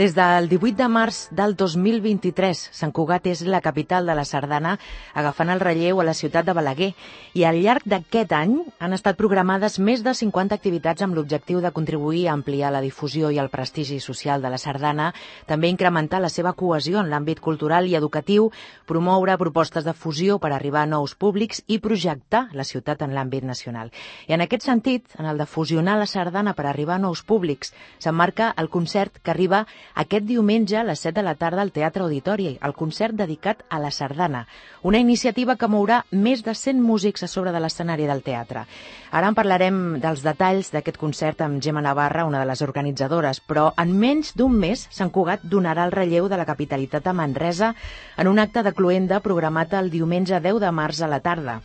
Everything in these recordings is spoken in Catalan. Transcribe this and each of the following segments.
Des del 18 de març del 2023, Sant Cugat és la capital de la Sardana, agafant el relleu a la ciutat de Balaguer. I al llarg d'aquest any han estat programades més de 50 activitats amb l'objectiu de contribuir a ampliar la difusió i el prestigi social de la Sardana, també incrementar la seva cohesió en l'àmbit cultural i educatiu, promoure propostes de fusió per arribar a nous públics i projectar la ciutat en l'àmbit nacional. I en aquest sentit, en el de fusionar la Sardana per arribar a nous públics, s'emmarca el concert que arriba aquest diumenge a les 7 de la tarda al Teatre Auditori, el concert dedicat a la sardana, una iniciativa que mourà més de 100 músics a sobre de l'escenari del teatre. Ara en parlarem dels detalls d'aquest concert amb Gemma Navarra, una de les organitzadores, però en menys d'un mes Sant Cugat donarà el relleu de la capitalitat a Manresa en un acte de cluenda programat el diumenge 10 de març a la tarda.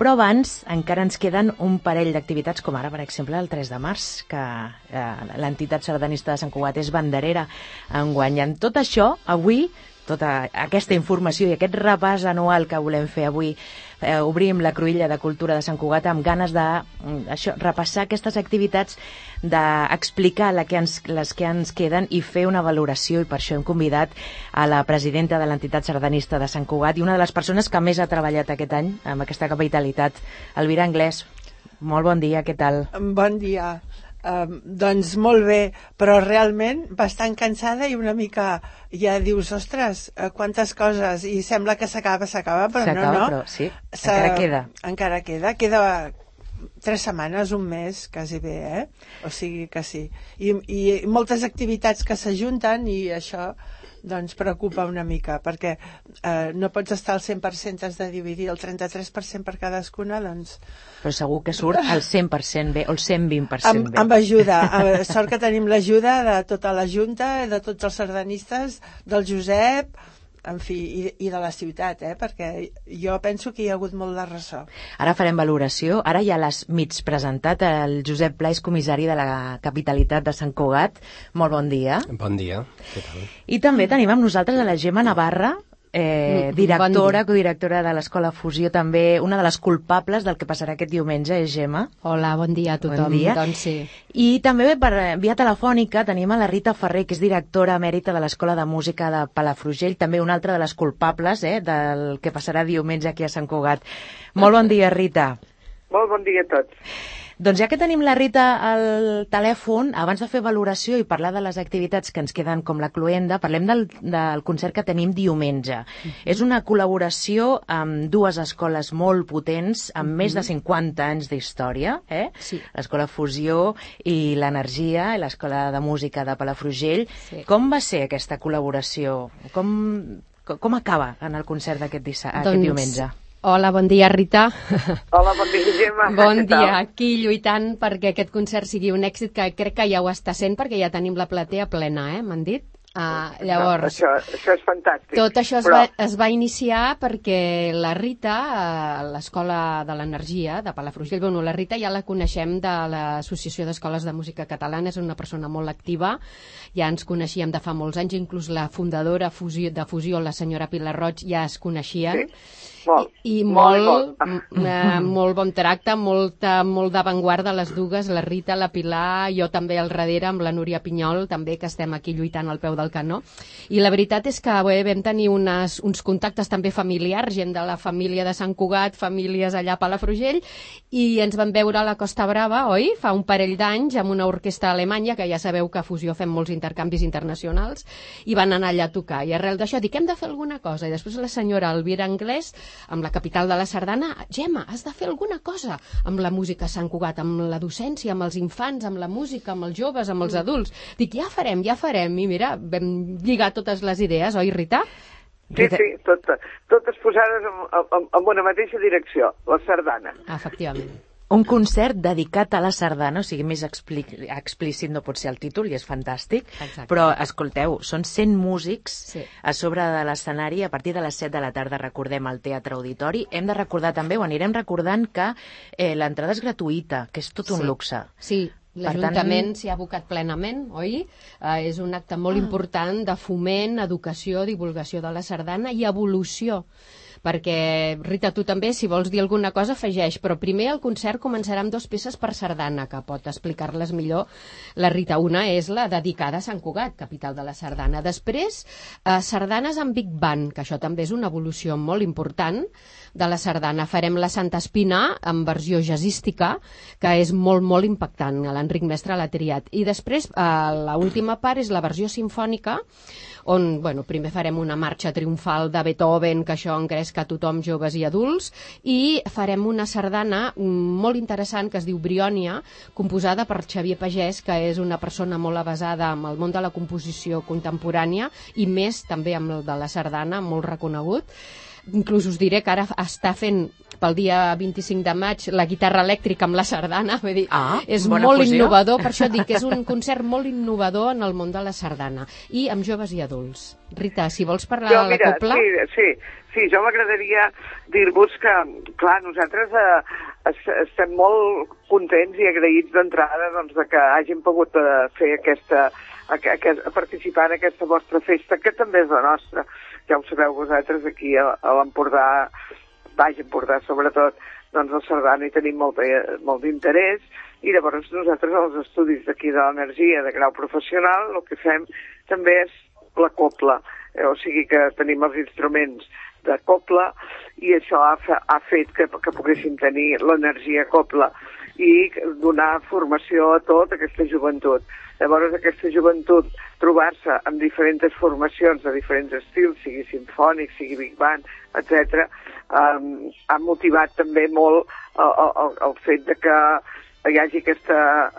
Però abans encara ens queden un parell d'activitats, com ara, per exemple, el 3 de març, que eh, l'entitat sardanista de Sant Cugat és banderera. En tot això, avui, tota aquesta informació i aquest repàs anual que volem fer avui eh, obrim la cruïlla de cultura de Sant Cugat amb ganes de mm, això, repassar aquestes activitats, d'explicar la que ens, les que ens queden i fer una valoració i per això hem convidat a la presidenta de l'entitat sardanista de Sant Cugat i una de les persones que més ha treballat aquest any amb aquesta capitalitat, Elvira Anglès. Molt bon dia, què tal? Bon dia. Um, doncs molt bé, però realment bastant cansada i una mica ja dius, ostres, eh, quantes coses i sembla que s'acaba, s'acaba, però no, no. però sí, encara queda. Encara queda, queda tres setmanes, un mes, quasi bé, eh? O sigui que sí. I, i moltes activitats que s'ajunten i això doncs preocupa una mica, perquè eh, no pots estar al 100%, has de dividir el 33% per cadascuna, doncs... Però segur que surt el 100% bé, o el 120% amb, bé. Amb ajuda. Sort que tenim l'ajuda de tota la Junta, de tots els sardanistes, del Josep, en fi, i, i de la ciutat, eh? perquè jo penso que hi ha hagut molt de ressò. Ara farem valoració. Ara ja l'has mig presentat el Josep Pla, és comissari de la capitalitat de Sant Cugat. Molt bon dia. Bon dia. Què tal? I també tenim amb nosaltres a la Gemma Navarra, eh, directora, bon codirectora de l'Escola Fusió, també una de les culpables del que passarà aquest diumenge és Gemma. Hola, bon dia a tothom. Bon dia. Doncs sí. I també per via telefònica tenim a la Rita Ferrer, que és directora emèrita de l'Escola de Música de Palafrugell, també una altra de les culpables eh, del que passarà diumenge aquí a Sant Cugat. Molt bon dia, Rita. Molt bon dia a tots. Doncs ja que tenim la Rita al telèfon, abans de fer valoració i parlar de les activitats que ens queden com la cluenda, parlem del, del concert que tenim diumenge. Mm -hmm. És una col·laboració amb dues escoles molt potents, amb mm -hmm. més de 50 anys d'història, eh? Sí. l'Escola Fusió i l'Energia, l'Escola de Música de Palafrugell. Sí. Com va ser aquesta col·laboració? Com, com acaba en el concert d'aquest doncs, diumenge? Hola, bon dia, Rita. Hola, bon dia, Gemma. Bon dia. Aquí lluitant perquè aquest concert sigui un èxit, que crec que ja ho està sent, perquè ja tenim la platea plena, eh? M'han dit? Uh, llavors, no, això, això és fantàstic. Tot això es, però... va, es va iniciar perquè la Rita, a l'Escola de l'Energia de Palafrugell, bueno, la Rita ja la coneixem de l'Associació d'Escoles de Música Catalana, és una persona molt activa, ja ens coneixíem de fa molts anys, inclús la fundadora de Fusió, la senyora Pilar Roig, ja es coneixien. Sí molt, I, i molt, molt, eh, molt bon tracte, molta, molt d'avantguarda les dues, la Rita, la Pilar, jo també al darrere amb la Núria Pinyol, també que estem aquí lluitant al peu del canó. I la veritat és que bé, vam tenir unes, uns contactes també familiars, gent de la família de Sant Cugat, famílies allà a Palafrugell, i ens van veure a la Costa Brava, oi? Fa un parell d'anys, amb una orquestra alemanya, que ja sabeu que a Fusió fem molts intercanvis internacionals, i van anar allà a tocar. I arrel d'això dic, hem de fer alguna cosa. I després la senyora Elvira Anglès amb la capital de la Sardana, Gemma, has de fer alguna cosa amb la música a Sant Cugat, amb la docència, amb els infants, amb la música, amb els joves, amb els mm. adults. Dic, ja farem, ja farem. I mira, vam lligar totes les idees, oi, Rita? Sí, sí, tot, totes posades en, en, en una mateixa direcció, la sardana. Efectivament. Un concert dedicat a la sardana, o sigui, més expli explícit no pot ser el títol, i és fantàstic, Exacte. però escolteu, són 100 músics Sí. a sobre de l'escenari a partir de les 7 de la tarda, recordem, al Teatre Auditori. Hem de recordar també, ho anirem recordant, que eh, l'entrada és gratuïta, que és tot un Sí. luxe. Sí, l'Ajuntament s'hi ha abocat plenament, oi? Eh, és un acte molt important de foment, educació, divulgació de la sardana i evolució perquè, Rita, tu també, si vols dir alguna cosa, afegeix, però primer el concert començarà amb dues peces per sardana, que pot explicar-les millor la Rita. Una és la dedicada a Sant Cugat, capital de la sardana. Després, eh, sardanes amb Big Band, que això també és una evolució molt important de la sardana. Farem la Santa Espina en versió jazzística, que és molt, molt impactant. L'Enric Mestre l'ha triat. I després, eh, la última part és la versió sinfònica, on bueno, primer farem una marxa triomfal de Beethoven, que això engresca tothom, joves i adults, i farem una sardana molt interessant que es diu Briònia, composada per Xavier Pagès, que és una persona molt avasada amb el món de la composició contemporània i més també amb el de la sardana, molt reconegut. Inclús us diré que ara està fent pel dia 25 de maig la guitarra elèctrica amb la sardana, vull dir, Ah, és molt fusió. innovador, per això dic que és un concert molt innovador en el món de la sardana i amb joves i adults. Rita, si vols parlar Jo, de la mira, copla... sí, sí, sí, jo m'agradaria dir-vos que, clar, nosaltres eh, es- estem molt contents i agraïts d'entrada doncs, de que hàgim pogut eh, fer aquesta, aqu aquest, participar en aquesta vostra festa, que també és la nostra. Ja ho sabeu vosaltres, aquí a, a l'Empordà, Baix Empordà sobretot, doncs al Sardana hi tenim molt, molt d'interès i llavors nosaltres als estudis d'aquí de l'energia de grau professional el que fem també és la copla, eh, o sigui que tenim els instruments de copla i això ha, ha fet que, que poguéssim tenir l'energia copla i donar formació a tota aquesta joventut. Llavors aquesta joventut trobar-se amb diferents formacions de diferents estils, sigui sinfònic, sigui big band, etc, um, ha motivat també molt el, el, el fet de que hi hagi aquesta,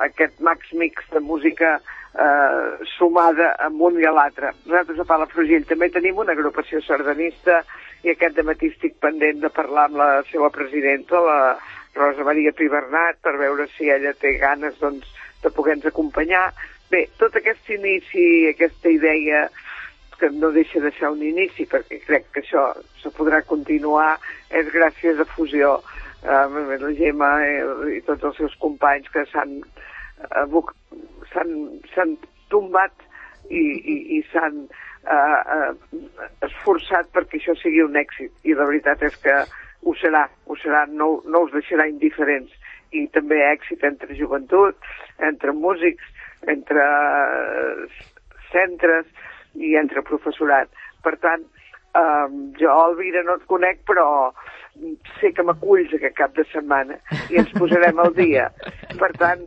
aquest max mix de música eh, sumada amb un i l'altre. Nosaltres a Palafrugell també tenim una agrupació sardanista i aquest matí estic pendent de parlar amb la seva presidenta, la Rosa Maria Pibernat, per veure si ella té ganes doncs, de poder-nos acompanyar. Bé, tot aquest inici, aquesta idea que no deixa de ser un inici, perquè crec que això se podrà continuar, és gràcies a Fusió, eh, la Gemma eh, i tots els seus companys que s'han s'han s'han tombat i, i, i s'han eh, eh, esforçat perquè això sigui un èxit. I la veritat és que ho serà, ho serà, no, no us deixarà indiferents. I també èxit entre joventut, entre músics, entre eh, centres i entre professorat. Per tant, eh, jo, Elvira, no et conec, però sé que m'aculls aquest cap de setmana i ens posarem al dia. Per tant,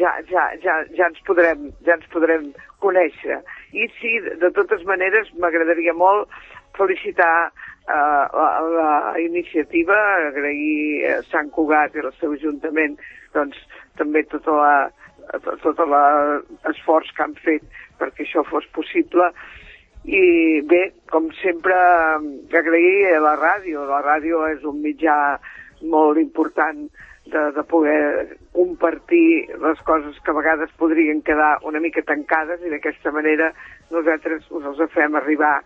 ja, ja, ja, ja, ens, podrem, ja ens podrem conèixer. I sí, de totes maneres, m'agradaria molt felicitar eh, la, la iniciativa, agrair a Sant Cugat i al seu ajuntament doncs, també tota la, tot l'esforç que han fet perquè això fos possible i bé, com sempre, agrair a la ràdio. La ràdio és un mitjà molt important de, de poder compartir les coses que a vegades podrien quedar una mica tancades i d'aquesta manera nosaltres us els fem arribar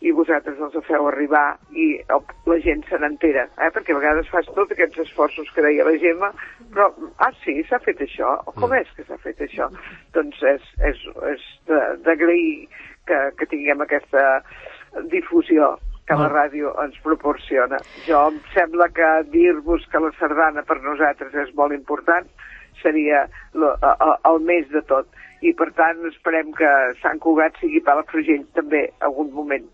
i vosaltres els feu arribar i el, la gent se n'entera, eh? perquè a vegades fas tots aquests esforços que deia la Gemma, però, ah sí, s'ha fet això, o com és que s'ha fet això? Doncs és, és, és d'agrair que, que tinguem aquesta difusió que la ràdio ens proporciona. Jo em sembla que dir-vos que la sardana per nosaltres és molt important seria el més de tot. I per tant esperem que Sant Cugat sigui Palafrugell també algun moment.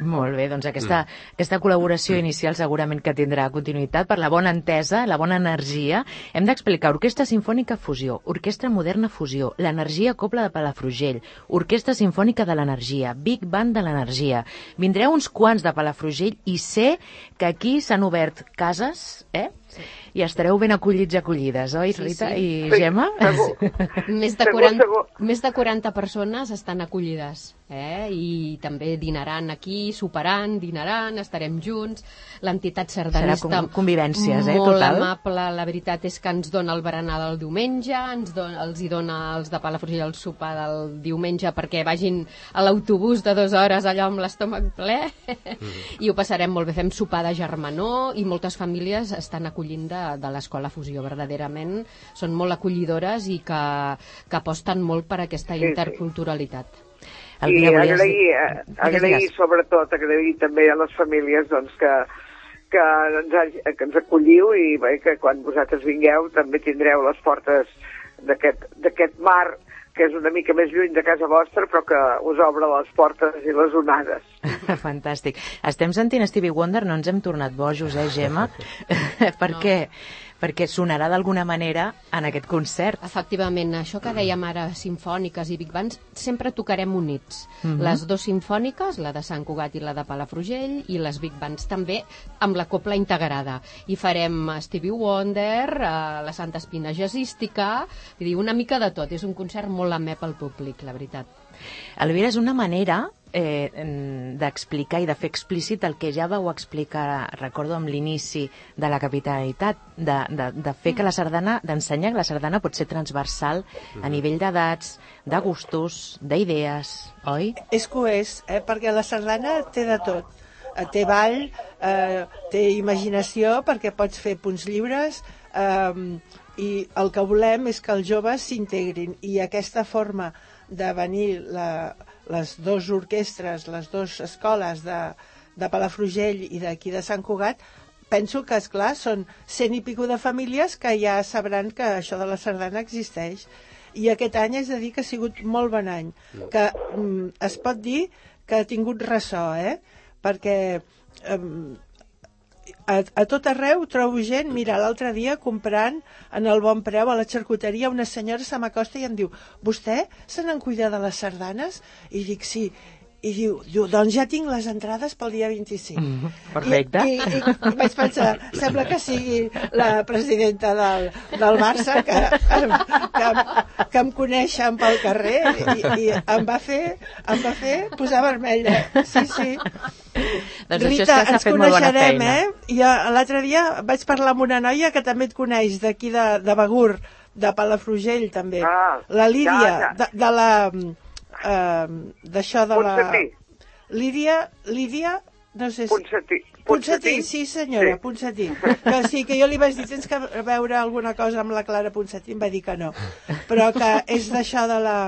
Molt bé, doncs aquesta, aquesta col·laboració inicial segurament que tindrà continuïtat per la bona entesa, la bona energia. Hem d'explicar Orquestra Sinfònica Fusió, Orquestra Moderna Fusió, l'Energia Copla de Palafrugell, Orquestra Sinfònica de l'Energia, Big Band de l'Energia. Vindreu uns quants de Palafrugell i sé que aquí s'han obert cases, eh? I estareu ben acollits i acollides, oi, Sí, Rita sí. i Sí, Gemma? segur. Més de, Segur, 40, segur. més de 40 persones estan acollides eh? i també dinaran aquí soparan, dinaran, estarem junts. L'entitat sardanista... Serà convivències, eh, molt total. amable. La veritat és que ens dona el berenar del diumenge, ens don, els hi dona els de Palafrugell el sopar del diumenge perquè vagin a l'autobús de dues hores allò amb l'estómac ple i ho passarem molt bé. Fem sopar de germanor i moltes famílies estan acollint de, de l'escola Fusió. Verdaderament són molt acollidores i que, que aposten molt per aquesta Sí, sí. interculturalitat. I Elvira, volies agrair, eh, agrair sobretot, agrair també a les famílies doncs, que, que, ens, que ens acolliu i bé, que quan vosaltres vingueu també tindreu les portes d'aquest mar que és una mica més lluny de casa vostra però que us obre les portes i les onades. Fantàstic. Estem sentint Stevie Wonder, no ens hem tornat bojos, eh, Gemma? per No. Què? Perquè sonarà d'alguna manera en aquest concert. Efectivament, això que dèiem ara, sinfòniques i big bands, sempre tocarem units. Mhm. Les dues sinfòniques, la de Sant Cugat i la de Palafrugell, i les big bands també, amb la copla integrada. I farem Stevie Wonder, eh, la Santa Espina Jazzística, vull dir, una mica de tot. És un concert molt amè pel públic, la veritat. Elvira, és una manera eh, d'explicar i de fer explícit el que ja vau explicar, recordo, amb l'inici de la capitalitat, de, de, de fer que la sardana, d'ensenyar que la sardana pot ser transversal a nivell d'edats, de gustos, d'idees, oi? És que ho és, eh? perquè la sardana té de tot. Eh, Té ball, eh, té imaginació, perquè pots fer punts lliures, eh, i el que volem és que els joves s'integrin. I aquesta forma de venir la, les dues orquestres, les dues escoles de, de Palafrugell i d'aquí de Sant Cugat, penso que, és clar són cent i pico de famílies que ja sabran que això de la sardana existeix. I aquest any és de dir que ha sigut molt bon any, que mm, es pot dir que ha tingut ressò, eh? Perquè mm, a, a tot arreu trobo gent, mira, l'altre dia comprant en el bon preu a la xarcuteria una senyora se m'acosta i em diu vostè se n'en cuida de les sardanes? I dic sí, i diu, diu, doncs ja tinc les entrades pel dia 25. Mm, perfecte. I, i, i vaig pensar, sembla que sigui la presidenta del, del Barça que, que, que em coneixen pel carrer i, i em va fer em va fer posar vermella. Sí, sí. Doncs això és Rita, que ens fet molt bona coneixerem, feina. eh? I eh, l'altre dia vaig parlar amb una noia que també et coneix, d'aquí de, de Begur, de Palafrugell, també. Ah, la Lídia, ja, ja. de, de la... Eh, d'això de la... Ponsatí. Lídia, Lídia, no sé si... Ponsatí. Ponsatí, sí senyora, Sí. Ponsatí. Que sí, que jo li vaig dir, tens que veure alguna cosa amb la Clara Ponsatí, em va dir que no. Però que és d'això de la,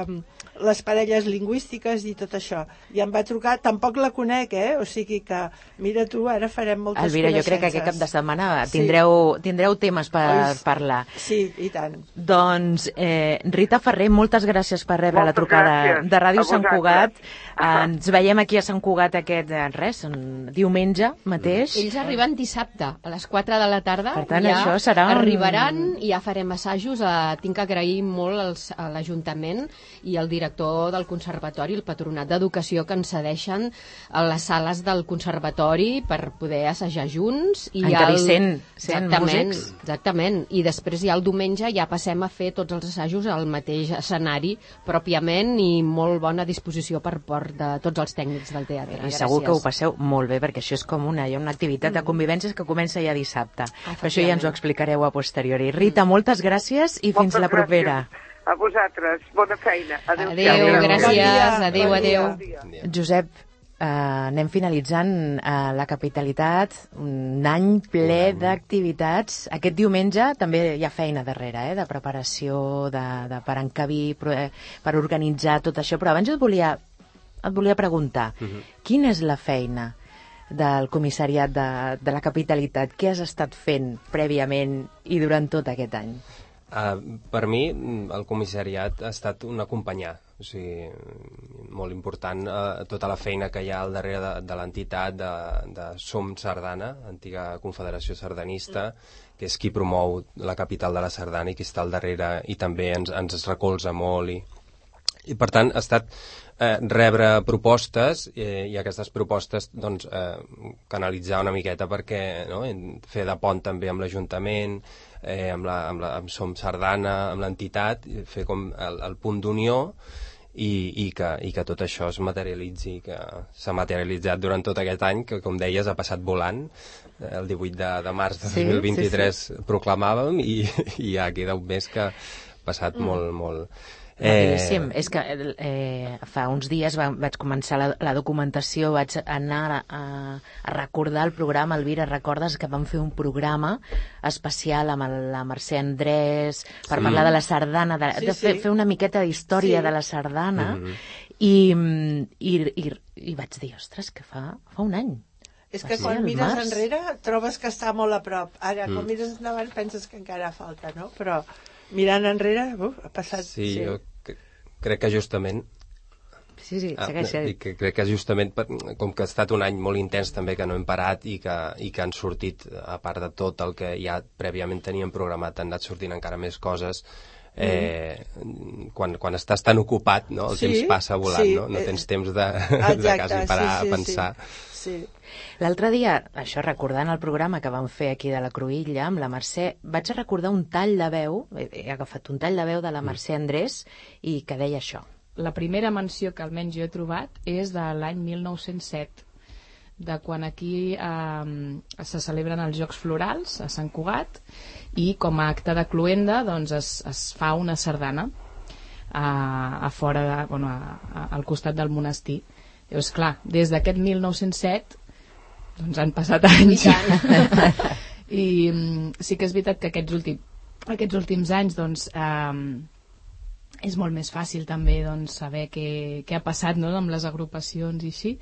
les parelles lingüístiques i tot això. I em va trucar, tampoc la conec, eh? O sigui que, mira tu, ara farem moltes Elvira, jo crec que aquest cap de setmana Sí. tindreu, tindreu temes per Oi, parlar. Sí, i tant. Doncs, eh, Rita Ferrer, moltes gràcies per rebre la Moltes trucada gràcies de Ràdio a Sant. Cugat. Ens veiem aquí a Sant Cugat aquest, eh, res, en diumenge mateix. Ells arriben dissabte, a les 4 de la tarda. Per tant, ja això serà un- Arribaran i ja farem assajos. Eh, tinc que agrair molt als, a l'Ajuntament i al director del Conservatori, el Patronat d'Educació, que ens cedeixen a les sales del Conservatori per poder assajar junts. I Encara ja hi sent- sent exactament, músics. Exactament. I després ja el diumenge ja passem a fer tots els assajos al mateix escenari pròpiament i molt bona disposició per part de tots els tècnics del teatre. I segur que ho passeu molt bé, perquè això és com una, hi ha una activitat de convivències que comença ja dissabte. Però això ja ens ho explicareu a posteriori. Rita, moltes gràcies i fins Moltes la propera. gràcies A vosaltres. Bona feina. Adéu. Adéu, gràcies. Adéu, adéu. Josep, eh, anem finalitzant eh, la capitalitat, un any ple d'activitats. Aquest diumenge també hi ha feina darrere, eh, de preparació, de, de, per encabir, per, eh, per organitzar tot això. Però abans jo et volia, et volia preguntar, quina és la feina del comissariat de, de la capitalitat? Què has estat fent prèviament i durant tot aquest any? Uh, per mi, el comissariat ha estat un acompanyar. O sigui, molt important uh, tota la feina que hi ha al darrere de, de l'entitat de, de Som Sardana, antiga confederació sardanista, que és qui promou la capital de la Sardana i qui està al darrere i també ens, ens recolza molt i, i per tant ha estat eh, rebre propostes eh, i aquestes propostes doncs, eh, canalitzar una miqueta perquè no, fer de pont també amb l'Ajuntament, eh, amb, la, amb, la, amb Som Sardana, amb l'entitat, i fer com el, el punt d'unió i, i, que, i que tot això es materialitzi, que s'ha materialitzat durant tot aquest any, que com deies ha passat volant, el 18 de, de març de Sí, 2023 sí, proclamàvem i, i ja queda un mes que ha passat Mm. molt, molt... Rapidíssim. És que eh, fa uns dies va, vaig començar la, la documentació, vaig anar a, a recordar el programa. Elvira, recordes que vam fer un programa especial amb el, la Mercè Andrés per Sí. parlar de la sardana, de, Sí, de fer, sí. fer una miqueta d'història Sí. de la sardana Mhm. i, i, i, i vaig dir, ostres, que fa, fa un any. És que ser quan mires març. enrere trobes que està molt a prop. Ara, quan Mm. mires endavant penses que encara falta, no? Però mirant enrere, uf, ha passat... Sí, jo cre- crec que justament Sí, sí, Ah, segueix. i que crec que justament per, com que ha estat un any molt intens també que no hem parat i que, i que han sortit a part de tot el que ja prèviament teníem programat han anat sortint encara més coses eh, quan, quan estàs tan ocupat no? el Sí, temps passa volant sí, no? no tens temps de, de Exacte, quasi parar sí, sí, a pensar Sí. sí. L'altre dia, això recordant el programa que vam fer aquí de la Cruïlla amb la Mercè, vaig recordar un tall de veu, he he agafat un tall de veu de la Mercè Andrés i que deia això. la primera menció que almenys jo he trobat és de l'any 1907 de quan aquí eh, se celebren els Jocs Florals a Sant Cugat i com a acte de cluenda doncs es, es fa una sardana a, a fora de, bueno, a, a, al costat del monestir. Llavors clar, des d'aquest 1907 doncs han passat anys. i mm, sí que és veritat que aquests, últim, aquests últims anys doncs eh, és molt més fàcil també doncs, saber què, què ha passat no? amb les agrupacions i així,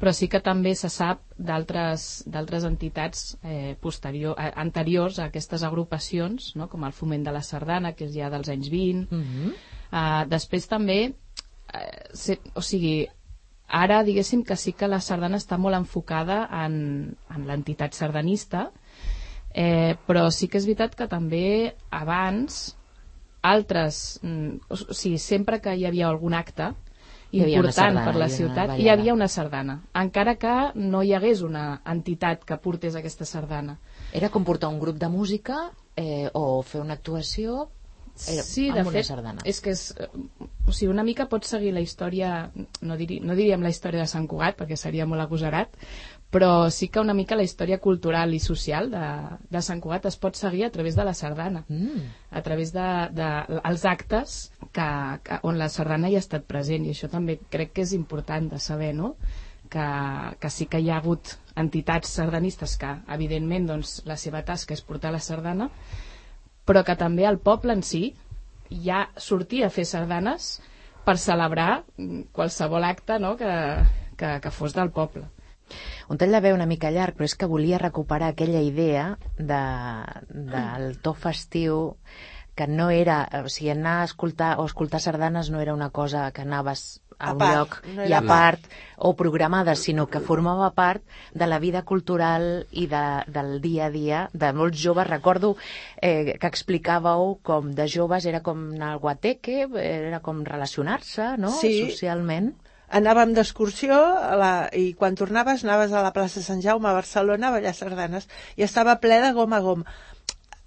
però sí que també se sap d'altres entitats eh, posterior, eh, anteriors a aquestes agrupacions, no? com el Foment de la Sardana, que és ja dels anys 20. Mm -hmm. eh, després també, eh, se, o sigui, ara diguéssim que sí que la sardana està molt enfocada en, en l'entitat sardanista, eh, però sí que és veritat que també abans altres, mm, o sigui, sempre que hi havia algun acte Hi important sardana, per la ciutat, hi havia una sardana, encara que no hi hagués una entitat que portés aquesta sardana. Era com portar un grup de música eh, o fer una actuació era, sí, amb de una fet, sardana. és que és, eh, o sigui, una mica pots seguir la història, no, diri, no diríem la història de Sant Cugat, perquè seria molt agosarat, però sí que una mica la història cultural i social de, de Sant Cugat es pot seguir a través de la sardana, Mm. a través de, de els actes que, que, on la sardana hi ha estat present, i això també crec que és important de saber, no?, que, que sí que hi ha hagut entitats sardanistes que, evidentment, doncs, la seva tasca és portar la sardana, però que també el poble en si ja sortia a fer sardanes per celebrar qualsevol acte no, que, que, que fos del poble. Un tall de veu una mica llarg, però és que volia recuperar aquella idea de, del to festiu que no era, o sigui, anar a escoltar o escoltar sardanes no era una cosa que anaves a, A un part, lloc no i a part o programada, sinó que formava part de la vida cultural i de, del dia a dia de molts joves. Recordo eh, que explicàveu com de joves era com anar al guateque, era com relacionar-se, no?, Sí. socialment. Anàvem d'excursió la- i quan tornaves anaves a la plaça Sant Jaume a Barcelona a ballar sardanes i estava ple de gom a gom.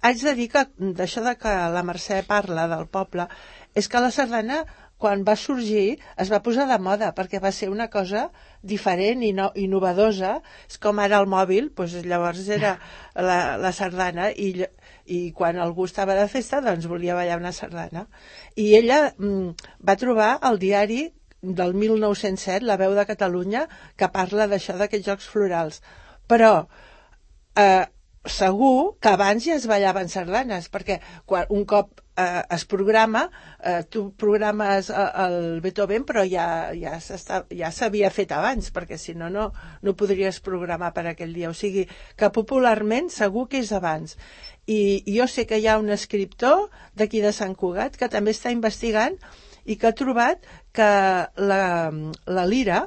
Haig de dir que d'això de que la Mercè parla del poble és que la sardana quan va sorgir es va posar de moda perquè va ser una cosa diferent i no, innovadosa és com ara el mòbil doncs llavors era la, la sardana i, i quan algú estava de festa doncs volia ballar una sardana i ella mm, va trobar el diari del 1907, La veu de Catalunya, que parla d'això d'aquests jocs florals. Però eh, segur que abans ja es ballaven sardanes, perquè quan un cop eh, es programa, eh, tu programes eh, el Beethoven, però ja, ja s'està- ja s'havia fet abans, perquè si no, no, no podries programar per aquell dia. O sigui, que popularment segur que és abans. I jo sé que hi ha un escriptor d'aquí de Sant Cugat que també està investigant i que ha trobat que la, la Lira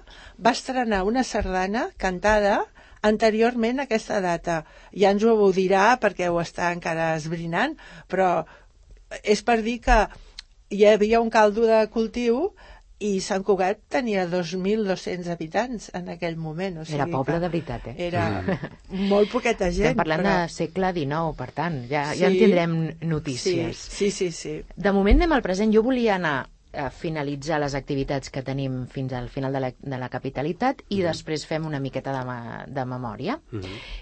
va estrenar una sardana cantada anteriorment a aquesta data. Ja ens ho dirà perquè ho està encara esbrinant, però és per dir que hi havia un caldo de cultiu i Sant Cugat tenia 2.200 habitants en aquell moment. O sigui Era poble de veritat, eh? Era molt poqueta gent. Estem parlant però... de segle XIX, per tant, ja, ja en Sí. tindrem Sí, notícies. sí, sí, sí. De moment anem al present. Jo volia anar eh, finalitzar les activitats que tenim fins al final de la, de la capitalitat i després fem una miqueta de, ma, de memòria.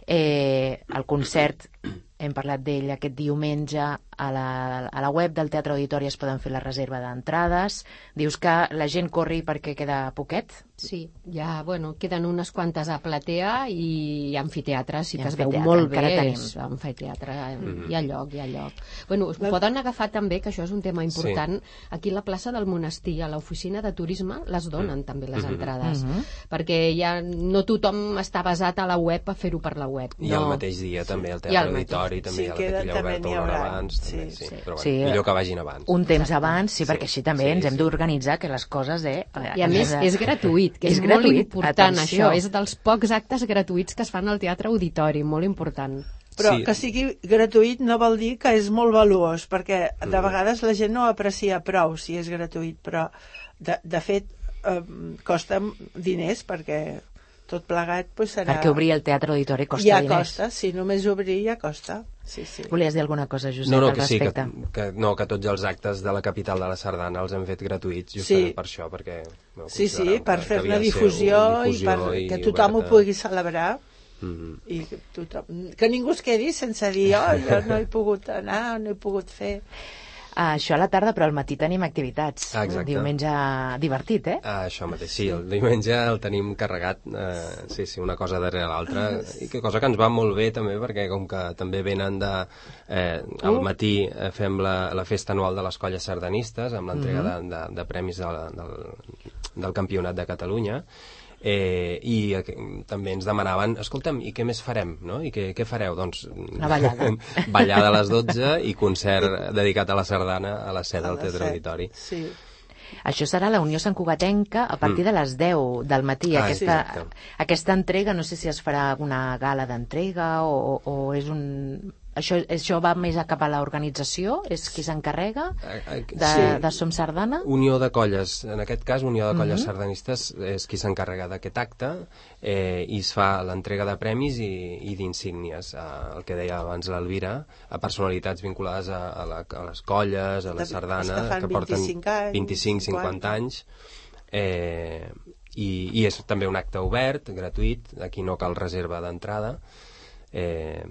eh, el concert hem parlat d'ell aquest diumenge a la, a la web del Teatre Auditori es poden fer la reserva d'entrades dius que la gent corri perquè queda poquet Sí, ja, bueno, queden unes quantes a platea i amfiteatre, sí I que es veu molt encara bé. tenim. Amfiteatre, mm. hi ha lloc, hi ha lloc. Bueno, us poden agafar també, que això és un tema important, aquí a la plaça del monestir, a l'oficina de turisme, les donen també les entrades, perquè ja no tothom està basat a la web a fer-ho per la web. I no. el mateix dia també al I Teatre el mateix. Auditori, també Sí, hi ha la queda- taquilla també oberta una hora abans. Sí, també, sí. sí. Però bueno, Sí. millor que vagin abans. un temps abans, sí, perquè així també Sí, ens hem sí. d'organitzar que les coses eh, I a més és gratuït, que és, És molt gratuït, important atenció. això. És dels pocs actes gratuïts que es fan al Teatre Auditori, molt important. Però Sí. que sigui gratuït no vol dir que és molt valuós, perquè de vegades la gent no aprecia prou si és gratuït, però de, de fet eh, costa diners perquè tot plegat pues, serà... perquè obrir el Teatre Auditori costa ja diners costa, si només obrir ja costa. Sí, sí. Volies dir alguna cosa, Josep, No, no, al que sí, que, respecte? que, no, que tots els actes de la capital de la Sardana els hem fet gratuïts justament Sí. per això, perquè... No, Sí, sí, per que fer havia una de ser difusió, una i per i que tothom ho oberta. pugui celebrar Mhm. i que, tothom, que ningú es quedi sense dir oh, jo no he pogut anar, no he pogut fer Ah, això a la tarda, però al matí tenim activitats. Ah, exacte. Diumenge divertit, eh? Ah, això mateix, sí, el diumenge el tenim carregat, eh, sí, sí, una cosa darrere l'altra, i que cosa que ens va molt bé també, perquè com que també venen de... Eh, al matí eh, fem la, la festa anual de les colles sardanistes, amb l'entrega de, de, de premis de, la- del, del Campionat de Catalunya, eh, i eh, també ens demanaven, escolta'm, i què més farem, no? I què, què fareu? Doncs Una ballada. ballada a les 12 i concert dedicat a la sardana a les 7 A del Teatre. Auditori. sí. Això serà la Unió Sant Cugatenca a partir de les 10 del matí. Mm. Ah, aquesta, exacte. aquesta entrega, no sé si es farà una gala d'entrega o, o és un... Això, això va més a cap a l'organització? És qui s'encarrega de, sí. de Som Sardana? Unió de Colles, en aquest cas Unió de Mhm. Colles Sardanistes és qui s'encarrega d'aquest acte eh, i es fa l'entrega de premis i, i d'insígnies, eh, el que deia abans l'Elvira, a personalitats vinculades a, a, la, a les colles, a la De- sardana, que fan porten 25 anys, 25-50 50. anys, eh, i, i és també un acte obert, gratuït, aquí no cal reserva d'entrada, eh,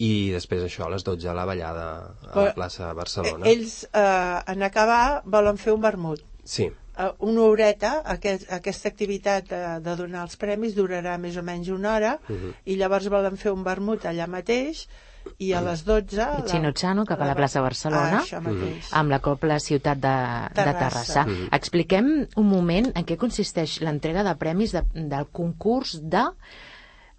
i després això, a les 12 la ballada a la Però, plaça de Eh, Barcelona. ells eh, en acabar volen fer un vermut Sí, Eh, una horeta, aquest, aquesta activitat de, de donar els premis durarà més o menys una hora Mhm. i llavors volen fer un vermut allà mateix i a les 12 la- Chino cap a la plaça Barcelona. ah, amb la Copla Ciutat de, de Terrassa. Terrassa. Expliquem un moment en què consisteix l'entrega de premis de, del concurs de...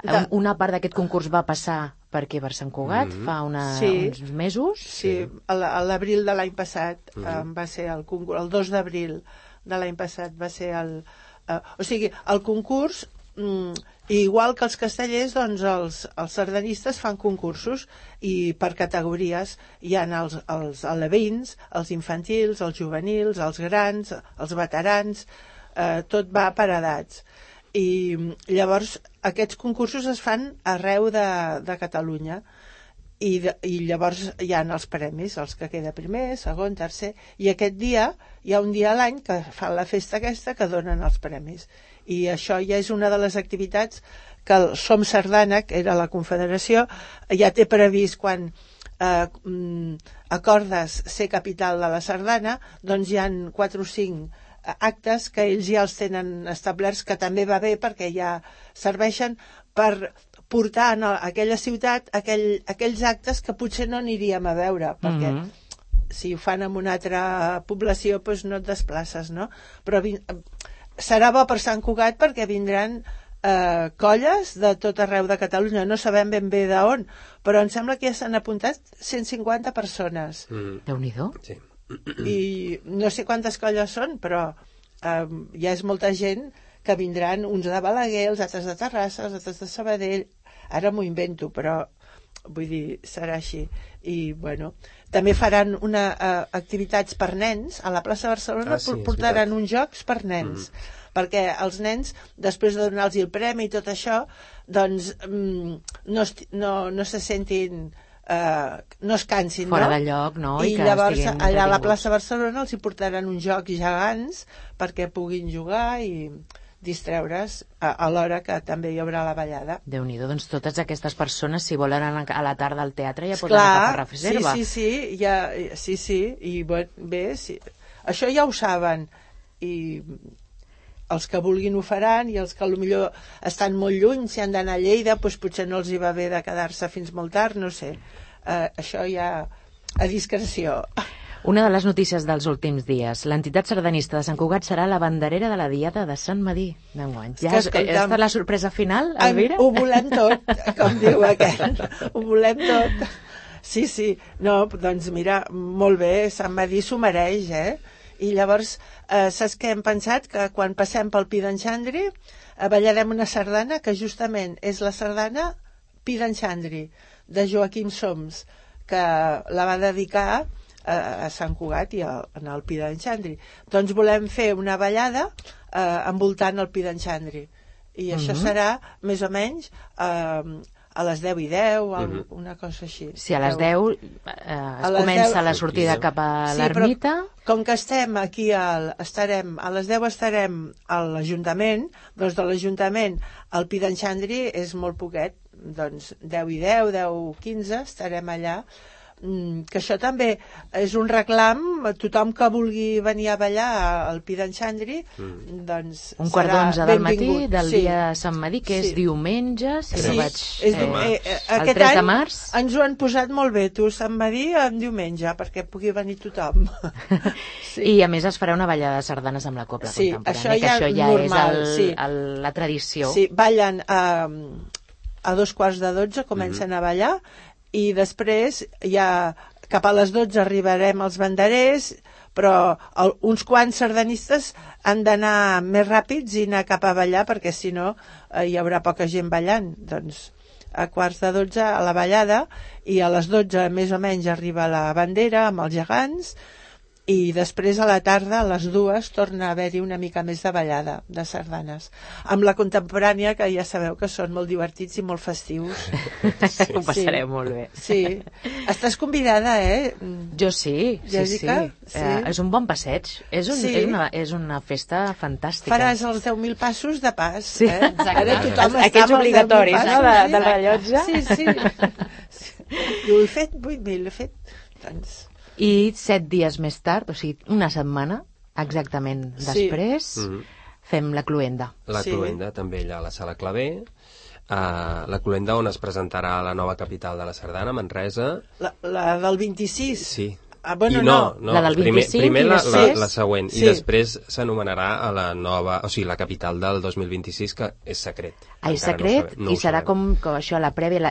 De- Una part d'aquest concurs va passar per aquí per Sant Cugat fa una, Sí. uns mesos. Sí, a la- a l'abril de l'any passat eh, va ser el concurs, el 2 d'abril de l'any passat va ser el... Eh, o sigui, el concurs, mm, igual que els castellers, doncs els, els sardanistes fan concursos i per categories hi ha els, els alevins, els infantils, els juvenils, els grans, els veterans, eh, tot va per edats i mm, llavors aquests concursos es fan arreu de, de Catalunya i, de, i llavors hi ha els premis, els que queda primer, segon, tercer, i aquest dia, hi ha un dia a l'any que fan la festa aquesta que donen els premis. I això ja és una de les activitats que el Som Sardana, que era la confederació, ja té previst quan eh, mm, acordes ser capital de la Sardana, doncs hi han 4 o 5 actes que ells ja els tenen establerts, que també va bé perquè ja serveixen per portar a aquella ciutat aquell, aquells actes que potser no aniríem a veure, perquè Mhm. si ho fan en una altra població doncs no et desplaces, no? Però vin... serà bo per Sant Cugat perquè vindran eh, colles de tot arreu de Catalunya, no sabem ben bé d'on, però em sembla que ja s'han apuntat 150 persones mm, Déu-n'hi-do. sí. I no sé quantes colles són, però eh, ja és molta gent que vindran uns de Balaguer, els altres de Terrassa, els altres de Sabadell, ara m'ho invento, però vull dir, serà així. I, bueno, també faran una, uh, activitats per nens. A la plaça Barcelona Ah, sí, portaran uns jocs per nens. Perquè els nens, després de donar-los el premi i tot això, doncs mm, no, no, no se sentin eh, no es cansin, Fora no? de lloc, no? I, I que llavors allà a la plaça Barcelona els hi portaran uns jocs gegants perquè puguin jugar i distreure's a, a l'hora que també hi haurà la ballada. déu nhi doncs totes aquestes persones, si volen anar a la tarda al teatre, ja poden agafar sí, reserva. sí, sí, ja, sí, sí, i bé, bé sí. això ja ho saben, i els que vulguin ho faran i els que millor estan molt lluny, si han d'anar a Lleida, doncs potser no els hi va bé de quedar-se fins molt tard, no sé. Uh, això ja a discreció. Una de les notícies dels últims dies. L'entitat sardanista de Sant Cugat serà la banderera de la Diada de Sant Madí d'enguany. Ja és, escolta'm, esta la sorpresa final, En- Elvira? Ho volem tot, com diu aquell. Ho volem tot. Sí, sí. No, doncs mira, molt bé, Sant Madí s'ho mereix, eh? I llavors, eh, saps què hem pensat? Que quan passem pel Pi d'en Xandri, eh, ballarem una sardana que justament és la sardana Pi d'en Xandri, de Joaquim Soms, que la va dedicar a, a Sant Cugat i a, en el Pi d'en Xandri. Doncs volem fer una ballada eh, envoltant el Pi d'en Xandri. I això serà, més o menys, eh, a les 10 i 10, al, una cosa així. Si a les 10 eh, es A comença 10 la sortida cap a Sí, l'ermita, com que estem aquí, al, estarem, a les 10 estarem a l'Ajuntament, doncs de l'Ajuntament al Pi d'en Xandri és molt poquet, doncs 10 i 10, 10 i 15 estarem allà, que això també és un reclam a tothom que vulgui venir a ballar al Pi d'en Xandri doncs un quart d'onze del matí del Sí. dia de Sant Madí, que és Sí. diumenge, si Sí, no vaig... és, eh, eh, eh, el aquest 3 de any març. ens ho han posat molt bé, tu, Sant Madí en diumenge, perquè pugui venir tothom. Sí. I a més es farà una ballada de sardanes amb la copla Sí, contemporània, això que ja això ja normal, és el, sí. el, la tradició. Sí, ballen a, a dos quarts de dotze, comencen a ballar, i després ja cap a les 12 arribarem als banderers, però el, uns quants sardanistes han d'anar més ràpids i anar cap a ballar, perquè si no eh, hi haurà poca gent ballant. Doncs a quarts de 12 a la ballada i a les 12 més o menys arriba la bandera amb els gegants i després a la tarda, a les dues, torna a haver-hi una mica més de ballada de sardanes. Amb la contemporània, que ja sabeu que són molt divertits i molt festius. Ho passarem molt bé. Sí. Estàs convidada, eh? Jo sí, sí, Jessica? sí. Sí. Eh, és un bon passeig. És, un, Sí. és, una, és una festa fantàstica. Faràs els 10.000 passos de pas. Sí. eh? Ara tothom està Aquests amb els 10.000 obligatoris, no?, de, del rellotge. Sí, sí. Jo he fet 8.000, he fet... Doncs... I set dies més tard, o sigui, una setmana, exactament Sí. després, Mhm. fem la cluenda. La Sí. Cluenda, també allà a la Sala Clavé. Uh, la Cluenda on es presentarà la nova capital de la Sardana, Manresa. La, la del 26. Sí. Ah, bueno, I no, no, La del primer, 25 primer i la, la, després- la següent. Sí. I després s'anomenarà a la nova, o sigui, la capital del 2026, que és secret. Ah, és secret no no i serà com, com això, la prèvia,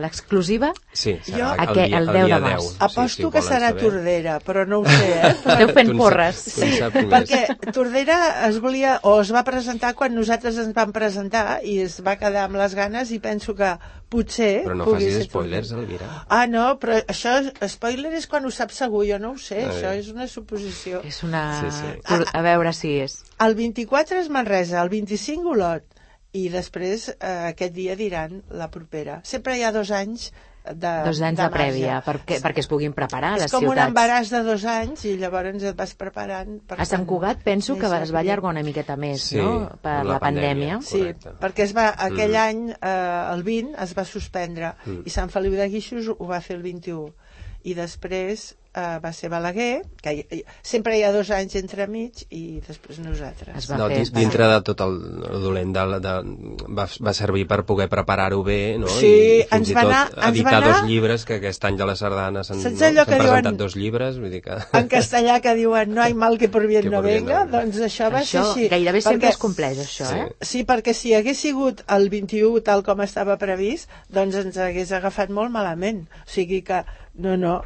l'exclusiva. Sí, Jo- serà el, Aqu- dia, el el 10 de març. 10. Aposto sí, si ho que serà saber. Tordera, però no ho sé, eh? Esteu fent porres. més. Perquè Tordera es volia, o es va presentar quan nosaltres ens vam presentar i es va quedar amb les ganes i penso que potser Però no facis spoilers. Elvira. Ah, no, però això, spoiler és quan ho saps segur, jo no ho sé, A això veure. és una suposició. És una... Sí, sí. A veure si és. El 24 és Manresa, el 25 Olot, i després eh, aquest dia diran la propera. Sempre hi ha dos anys de, Dos anys de, marge. prèvia, perquè, perquè es puguin preparar És les com un ciutats. embaràs de dos anys i llavors et vas preparant. Per A Sant Cugat penso que es va allargar una miqueta més, Sí, no?, per la, la pandèmia. pandèmia. Sí, Correcte. perquè es va, aquell Mm. any, eh, el 20, es va suspendre Mm. i Sant Feliu de Guíxols ho va fer el 21. I després eh, va ser Balaguer, que hi, hi, sempre hi ha dos anys entre mig, i després nosaltres. Es va No, fer, va dintre fer. de tot el, dolent de, de, va, va servir per poder preparar-ho bé no? Sí, i fins ens i va tot anar- ens va editar anar- dos llibres que aquest any de la Sardana s'han no, presentat diuen- dos llibres vull dir que... En castellà que diuen no hay mal que por bien Que no por bien no venga, venga. doncs això va Això ser així. gairebé sempre Perquè- es compleix, això, Sí. eh? Sí, perquè si hagués sigut el 21 tal com estava previst, doncs ens hagués agafat molt malament. O sigui que, no, no,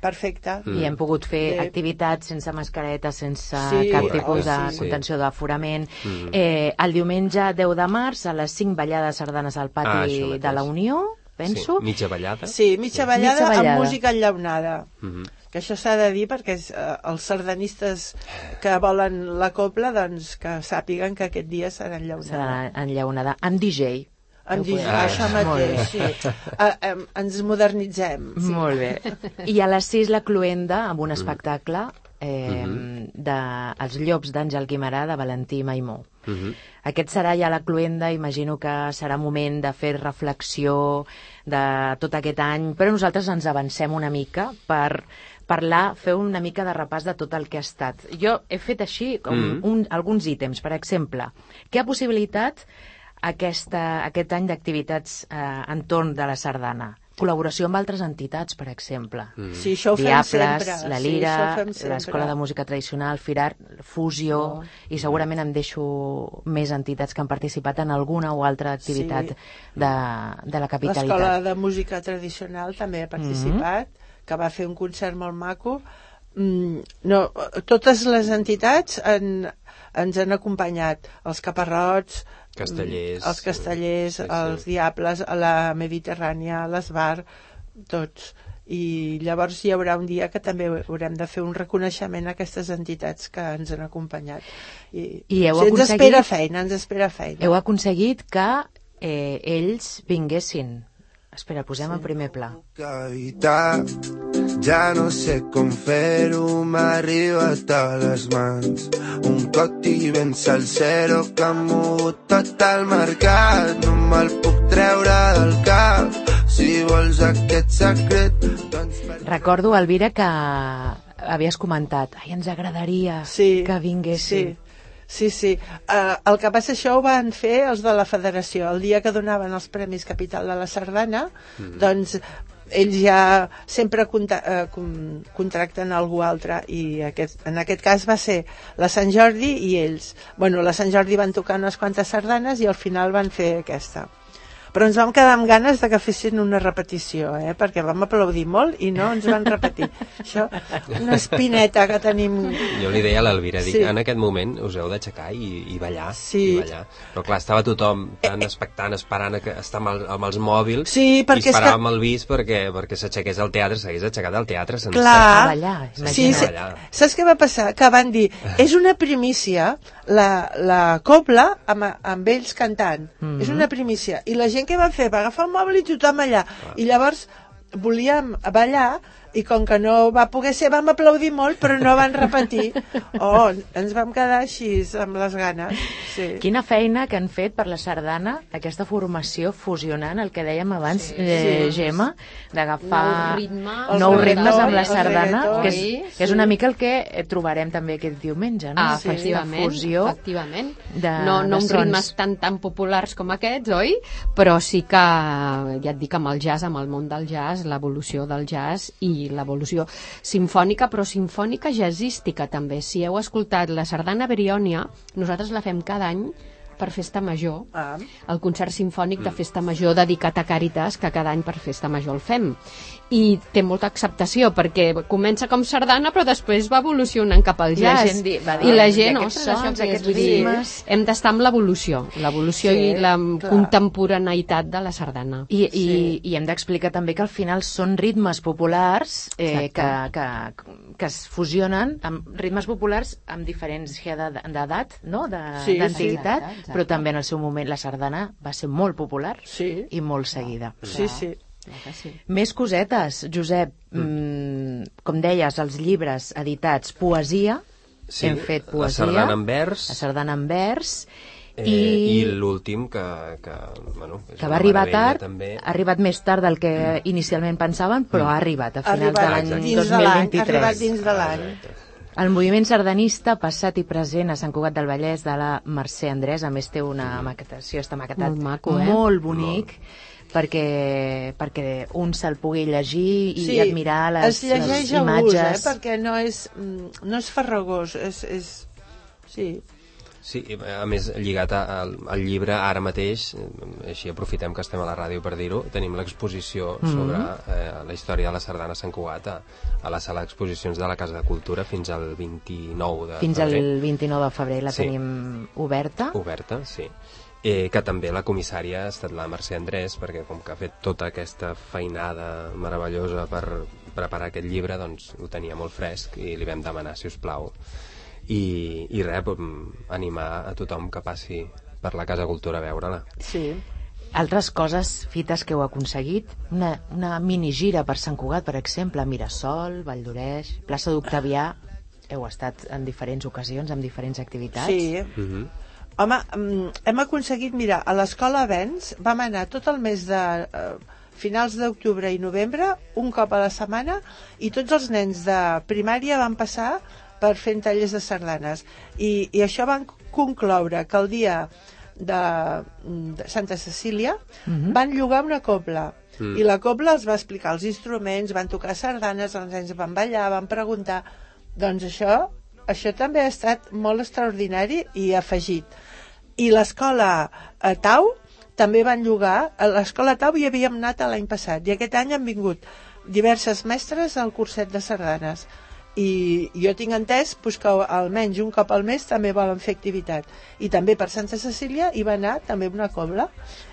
perfecte. Mm. I hem pogut fer Bé. activitats sense mascareta, sense Sí, cap correcte, tipus de sí. contenció d'aforament. Mm. Eh, el diumenge 10 de març, a les 5 ballades sardanes al Ah, pati mateix. de la Unió, penso. sí, mitja ballada Sí, mitja ballada, Mitja ballada. amb música enllaunada. Mhm. Que això s'ha de dir perquè és, eh, els sardanistes que volen la copla, doncs que sàpiguen que aquest dia serà enllaunada. Serà enllaunada. Amb DJ. Dig... podem- ah, això mateix, sí. Ah, em, ens modernitzem. Sí. Molt bé. I a les 6 la Cluenda amb un espectacle eh, de Els llops d'Àngel Guimarà de Valentí Maimó. Mhm. Aquest serà ja la cluenda, imagino que serà moment de fer reflexió de tot aquest any, però nosaltres ens avancem una mica per parlar, fer una mica de repàs de tot el que ha estat. Jo he fet així com Mhm. un, alguns ítems, per exemple, què ha possibilitat aquesta, aquest any d'activitats eh, entorn de la sardana? Col·laboració amb altres entitats, per exemple. Mm. Sí, això ho fem Diables, sempre. la sí, Lira, sempre. l'Escola de Música Tradicional, Firar, Fusió, Oh. i segurament em deixo més entitats que han participat en alguna o altra activitat Sí. de, de la capitalitat. L'Escola de Música Tradicional també ha participat, que va fer un concert molt maco. Mm, no, totes les entitats en, ens han acompanyat, els caparrots, Castellers. els castellers, Sí, sí. els diables, a la Mediterrània, a l'Esbar, tots. I llavors hi haurà un dia que també haurem de fer un reconeixement a aquestes entitats que ens han acompanyat. I, I heu o sigui, ens aconseguit- espera feina, ens espera feina. Heu aconseguit que eh, ells vinguessin. Espera, posem el primer pla. cavitat ja no sé com fer-ho m'ha arribat a les mans un coti ben salsero que ha mogut tot el mercat no me'l puc treure del cap si vols aquest secret doncs per... Recordo, Elvira, que havies comentat ai, ens agradaria sí, que vinguessin. Sí. Sí, sí. Uh, el que passa, això ho van fer els de la federació. El dia que donaven els Premis Capital de la Sardana, mm. doncs ells ja sempre con, contracten algú altre i aquest, en aquest cas va ser la Sant Jordi i ells. Bueno, la Sant Jordi van tocar unes quantes sardanes i al final van fer aquesta. Però ens vam quedar amb ganes de que fessin una repetició, eh? perquè vam aplaudir molt i no ens van repetir. Això, una espineta que tenim... Jo li deia a l'Elvira, dic, Sí. en aquest moment us heu d'aixecar i, i ballar, Sí. i ballar. Però clar, estava tothom tan expectant, esperant a que estar amb, el, amb els mòbils, Sí, perquè i és que- esperàvem el vis perquè, perquè s'aixequés al teatre, s'hagués aixecat al teatre sencer. A Clar, ballar, sí, sí, Ballar. saps què va passar? Que van dir, és una primícia la, la cobla amb, amb ells cantant, Mhm. és una primícia i la gent que va fer? Va agafar el mòbil i tothom allà. I llavors volíem ballar i com que no va poder ser vam aplaudir molt però no van repetir oh, ens vam quedar així amb les ganes sí. Quina feina que han fet per la sardana, aquesta formació fusionant el que dèiem abans, sí, eh, Gemma, d'agafar Nou ritme, reggaeton, ritmes amb la sardana, que és, sí, que és sí. una mica el que eh, trobarem també aquest diumenge, no? Ah, Aquesta efectivament, fusió efectivament. de, no, no de uns ritmes tan, tan populars com aquests, oi? Però sí que, ja et dic, amb el jazz, amb el món del jazz, l'evolució del jazz i l'evolució sinfònica, però sinfònica jazzística també. Si heu escoltat la sardana Beriònia, nosaltres la fem cada any per Festa Major, ah. el concert sinfònic de Festa Major dedicat a Càritas, que cada any per Festa Major el fem. I té molta acceptació, perquè comença com sardana, però després va evolucionant cap al I la jazz. gent di- va dir, I la "I gent, ostres, sons, això què és?" aquests dir, ritmes. Hem d'estar amb l'evolució, l'evolució Sí, i la clar. contemporaneïtat de la sardana. I, i, Sí. i hem d'explicar també que al final són ritmes populars eh, que, que, que es fusionen amb ritmes populars amb diferència d'ed- d'edat, no? De- Sí, d'antiguitat, sí. Exacte, però també en el seu moment la sardana va ser molt popular sí, i molt seguida. sí, sí. Sí. Més cosetes, Josep. Mm, com deies, els llibres editats, poesia, Sí, hem fet la poesia. sardana en vers. La sardana en vers. Eh, i- I l'últim que, que, bueno, és que va arribar tard, també. ha arribat més tard del que inicialment pensaven, però ha arribat a Ha finals de arribat de l'any, ha 2023. arribat dins de l'any. El moviment sardanista passat i present a Sant Cugat del Vallès de la Mercè Andrés, a més té una maquetació, està maquetat Molt maco, eh? molt bonic, perquè, perquè un se'l pugui llegir i admirar les, es llegeix les a gust, imatges. eh? perquè no és, mm, no és farragós, és, és... Sí, Sí, a més, lligat a- al, al llibre, ara mateix, eh, així aprofitem que estem a la ràdio per dir-ho, tenim l'exposició Mhm. sobre eh, la història de la sardana a Sant Cugat a, a la sala d'exposicions de la Casa de Cultura fins al 29 de Fins febrer. al 29 de febrer la Sí. tenim oberta. Oberta, sí. Eh, que també la comissària ha estat la Mercè Andrés, perquè com que ha fet tota aquesta feinada meravellosa per preparar aquest llibre, doncs ho tenia molt fresc i li vam demanar, si us plau. I, i res, mm, animar a tothom que passi per la Casa Cultura a veure-la. sí. Altres coses, fites que heu aconseguit, una, una minigira per Sant Cugat, per exemple, Mirasol, Vall d'Oreix, plaça d'Octavià, heu estat en diferents ocasions, amb diferents activitats. Sí. Mm -hmm. Home, hem aconseguit, mira, a l'escola Avenç vam anar tot el mes de eh, finals d'octubre i novembre, un cop a la setmana, i tots els nens de primària van passar per fent tallers de sardanes. I, i això van concloure que el dia de, de Santa Cecília Mhm. van llogar una cobla Mm. i la cobla els va explicar els instruments, van tocar sardanes, els nens van ballar, van preguntar doncs això, això també ha estat molt extraordinari i afegit i l'escola eh, Tau també van llogar, a l'escola Tau hi havíem anat l'any passat i aquest any han vingut diverses mestres al curset de sardanes i jo tinc entès pues, que almenys un cop al mes també volen fer activitat. I també per Santa Cecília hi va anar també una cobla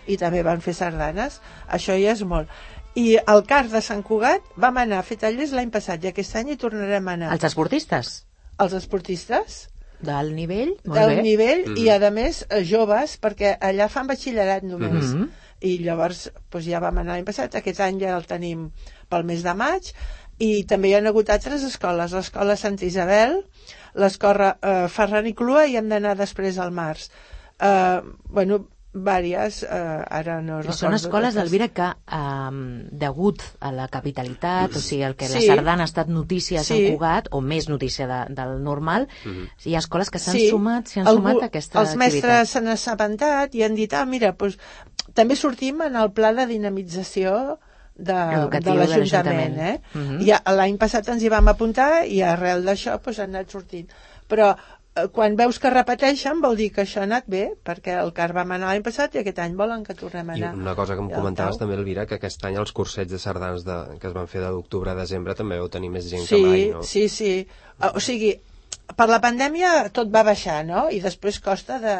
i també van fer sardanes. Això ja és molt. I al CAR de Sant Cugat vam anar a fer tallers l'any passat i aquest any hi tornarem a anar. Els esportistes, els esportistes? D'alt nivell, molt del bé. nivell Mhm. i a més eh, joves perquè allà fan batxillerat només. Mhm. i llavors doncs, ja vam anar l'any passat. Aquest any ja el tenim pel mes de maig i també hi ha hagut altres escoles l'escola Santa Isabel l'escola eh, Ferran i Clua i hem d'anar després al març eh, bueno, vàries eh, ara no I són recordo escoles, totes. Elvira, que um, degut a la capitalitat, o sigui, el que la Sí. sardana ha estat notícia a Sant Sí. Cugat, o més notícia de, del normal, hi ha escoles que s'han Sí. sumat, s'hi han Algú- sumat a aquesta els activitat. mestres s'han assabentat i han dit, ah, mira, doncs, també sortim en el pla de dinamització de, Educatiu de l'Ajuntament. Eh? Mhm. I a- l'any passat ens hi vam apuntar i arrel d'això doncs, han anat sortint. Però eh, quan veus que repeteixen vol dir que això ha anat bé, perquè el CAR vam anar l'any passat i aquest any volen que tornem a I anar. una cosa que em I comentaves també, Elvira, que aquest any els cursets de sardanes de, que es van fer de d'octubre a desembre també vau tenir més gent sí, que mai, no? Sí, sí. O o sigui, per la pandèmia tot va baixar, no? I després costa de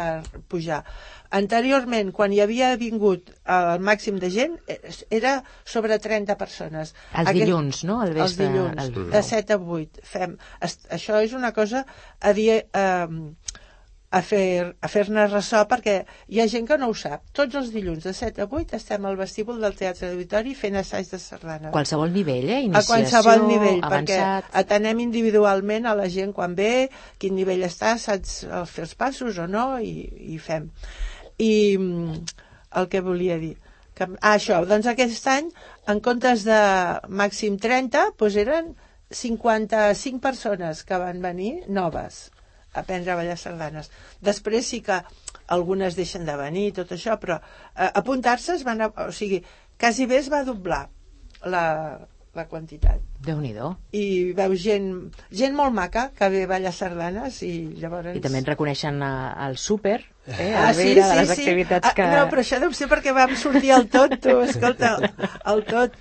pujar. Anteriorment, quan hi havia vingut el màxim de gent, era sobre 30 persones. Els dilluns, no? Els vespre, dilluns, al- de 7 a 8. Fem, això és una cosa a dir... Eh, a fer- a fer-ne ressò perquè hi ha gent que no ho sap. Tots els dilluns de 7 a 8 estem al vestíbul del Teatre d'Auditori fent assaig de sardanes Qualsevol nivell, eh? a Iniciació, qualsevol nivell, avançat... perquè atenem individualment a la gent quan ve, quin nivell està, saps el fer els passos o no, i, i fem. I mm, el que volia dir... Que, ah, això, doncs aquest any, en comptes de màxim 30, doncs eren 55 persones que van venir noves a aprendre a ballar sardanes. Després sí que algunes deixen de venir, tot això, però eh, apuntar-se es van... O sigui, quasi bé es va doblar la, la quantitat. Déu-n'hi-do. I veus gent, gent molt maca que ve a ballar sardanes i llavors... I també en reconeixen al súper, eh? Ah, a veure de les activitats ah, que... No, però això deu ser perquè vam sortir al tot, tu, escolta, al tot.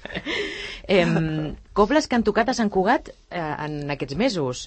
Em, cobles que han tocat a Sant Cugat eh, en aquests mesos.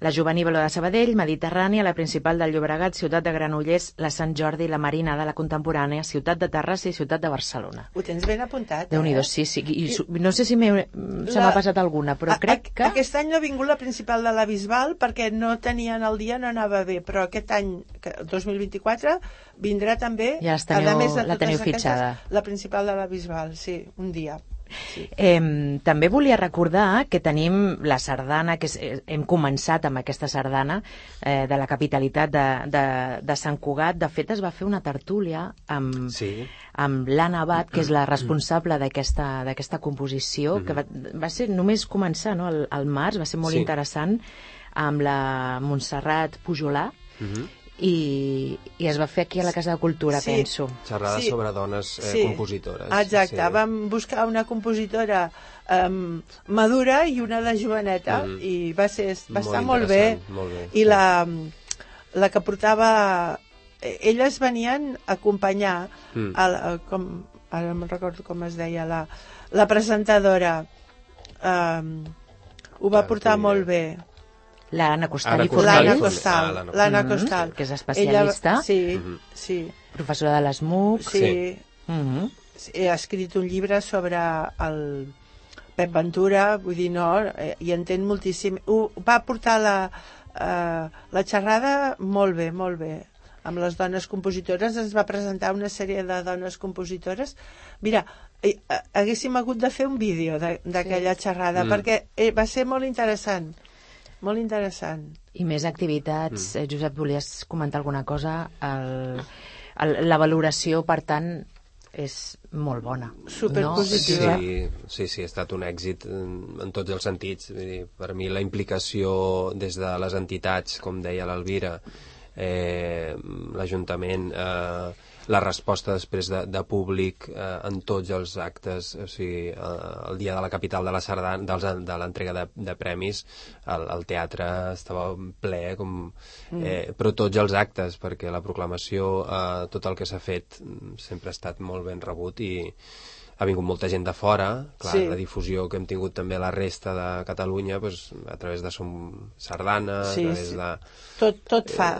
La Jovenívola de Sabadell, Mediterrània, la principal del Llobregat, Ciutat de Granollers, la Sant Jordi, la Marina de la Contemporània, Ciutat de Terrassa i Ciutat de Barcelona. Ho tens ben apuntat, Déu-n'hi-do, eh? sí, sí. I, su- no sé si m'he- se m'ha La- passat alguna, però A- crec que... Aquest any no ha vingut la principal de la Bisbal perquè no tenien el dia, no anava bé, però aquest any, que- 2024, vindrà també... Ja teniu- a més de la teniu aquestes, fitxada. La principal de la Bisbal, sí, un dia. Sí. Eh, també volia recordar que tenim la sardana, que eh, hem començat amb aquesta sardana eh, de la capitalitat de, de, de Sant Cugat. De fet, es va fer una tertúlia amb, Sí. amb l'Anna Abad, que és la responsable d'aquesta composició, que va, va ser només començar no? el, el març, va ser molt Sí. interessant, amb la Montserrat Pujolà, Mhm. I, i es va fer aquí a la Casa de Cultura, Sí. penso. Xerrades Sí. sobre dones eh, Sí. compositores. Exacte, sí. vam buscar una compositora um, madura i una de joveneta Mhm. i va, ser, va Molt estar molt bé. molt bé, I sí. la, la que portava... eh, Elles venien a acompanyar Mm. a, a, com, ara no recordo com es deia la, la presentadora um, ho va Ara portar molt bé L'Anna Costal i Costal l'Anna i Fornells. Costal Ah, l'Anna l'Anna Mhm, Costal que és especialista. Ella, sí, Mhm. sí, professora de l'ESMUC. sí, Sí. Mhm. ha escrit un llibre sobre el Pep Ventura, vull dir, no, eh, hi entén moltíssim. Ho, va portar la, eh, la xerrada molt bé, molt bé. amb les dones compositores, es va presentar una sèrie de dones compositores. Mira, eh, eh, haguéssim hagut de fer un vídeo de- d'aquella sí. xerrada, Mm. perquè va ser molt interessant, molt interessant. I més activitats. Mm. Josep, volies comentar alguna cosa? El, el, la valoració, per tant, és molt bona. Superpositiva. Sí, sí, sí, ha estat un èxit en, en tots els sentits. Vull dir, per mi la implicació des de les entitats, com deia l'Alvira, eh, l'Ajuntament, eh, la resposta després de, de públic eh, en tots els actes, o sigui, eh, el dia de la capital de la Sardana, dels, de l'entrega de, de premis, el, el teatre estava ple, com, eh, però tots els actes, perquè la proclamació, eh, tot el que s'ha fet, mm, sempre ha estat molt ben rebut i ha vingut molta gent de fora, clar, Sí. la difusió que hem tingut també la resta de Catalunya, doncs, a través de Som Sardana, Sí, a través sí. de... Tot, tot fa.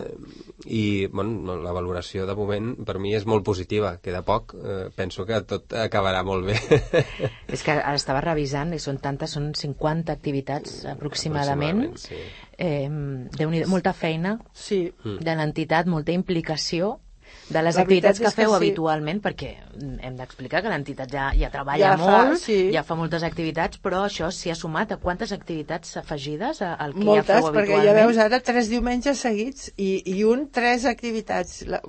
I bueno, la valoració de moment per mi és molt positiva, queda poc, eh, penso que tot acabarà molt bé. És que ara estava revisant i són tantes, són 50 activitats aproximadament. Aproximadament, sí. Eh, déu molta feina Sí, de l'entitat, molta implicació de les La activitats que és que feu sí. habitualment, perquè hem d'explicar que l'entitat ja, ja treballa Ja fa, molt, sí. ja fa moltes activitats, però això s'hi ha sumat a quantes activitats afegides al que moltes, ja feu perquè habitualment? ja veus ara tres diumenges seguits i, i un tres activitats. La...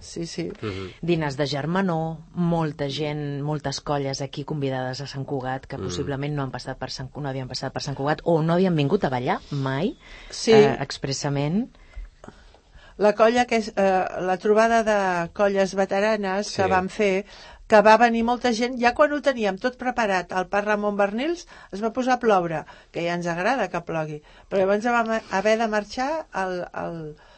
Sí, sí. Mhm. Dinars de germanor, molta gent, moltes colles aquí convidades a Sant Cugat que possiblement no han passat per Sant, no havien passat per Sant Cugat o no havien vingut a ballar mai Sí. eh, expressament. La colla que és eh, la trobada de colles veteranes Sí. que vam fer que va venir molta gent, ja quan ho teníem tot preparat al Parc Ramon Bernils es va posar a ploure, que ja ens agrada que plogui, però llavors vam haver de marxar al, al,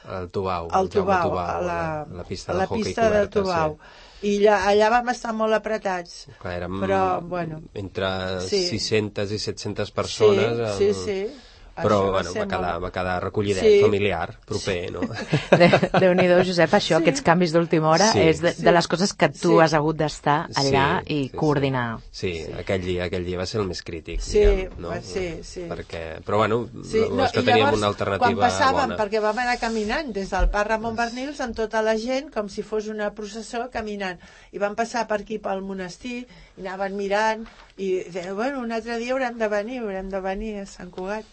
El Tubau, al el Tubau, Tubau, a la, la pista de la hockey pista del Tubau. Sí. I allà, allà vam estar molt apretats. Clar, érem Però, bueno. entre Sí. 600 i 700 persones. sí, amb- sí, sí. Però Això va bueno, va quedar, molt- va quedar recollidet, Sí. familiar, proper, no? De- Déu-n'hi-do, Josep, això, Sí. aquests canvis d'última hora, Sí. és de, Sí. de les coses que tu Sí. has hagut d'estar allà Sí, i sí, sí. coordinar. Sí, aquell dia, aquell dia va ser el més crític, Sí, diguem, no? va ser, sí. Perquè, però bueno, Sí, no, és que teníem llavors, una alternativa quan passàvem, bona. perquè vam anar caminant des del Parc Ramon Bernils amb tota la gent, com si fos una processó, caminant. I vam passar per aquí pel monestir, i anaven mirant, i deien, bueno, un altre dia haurem de venir, haurem de venir a Sant Cugat.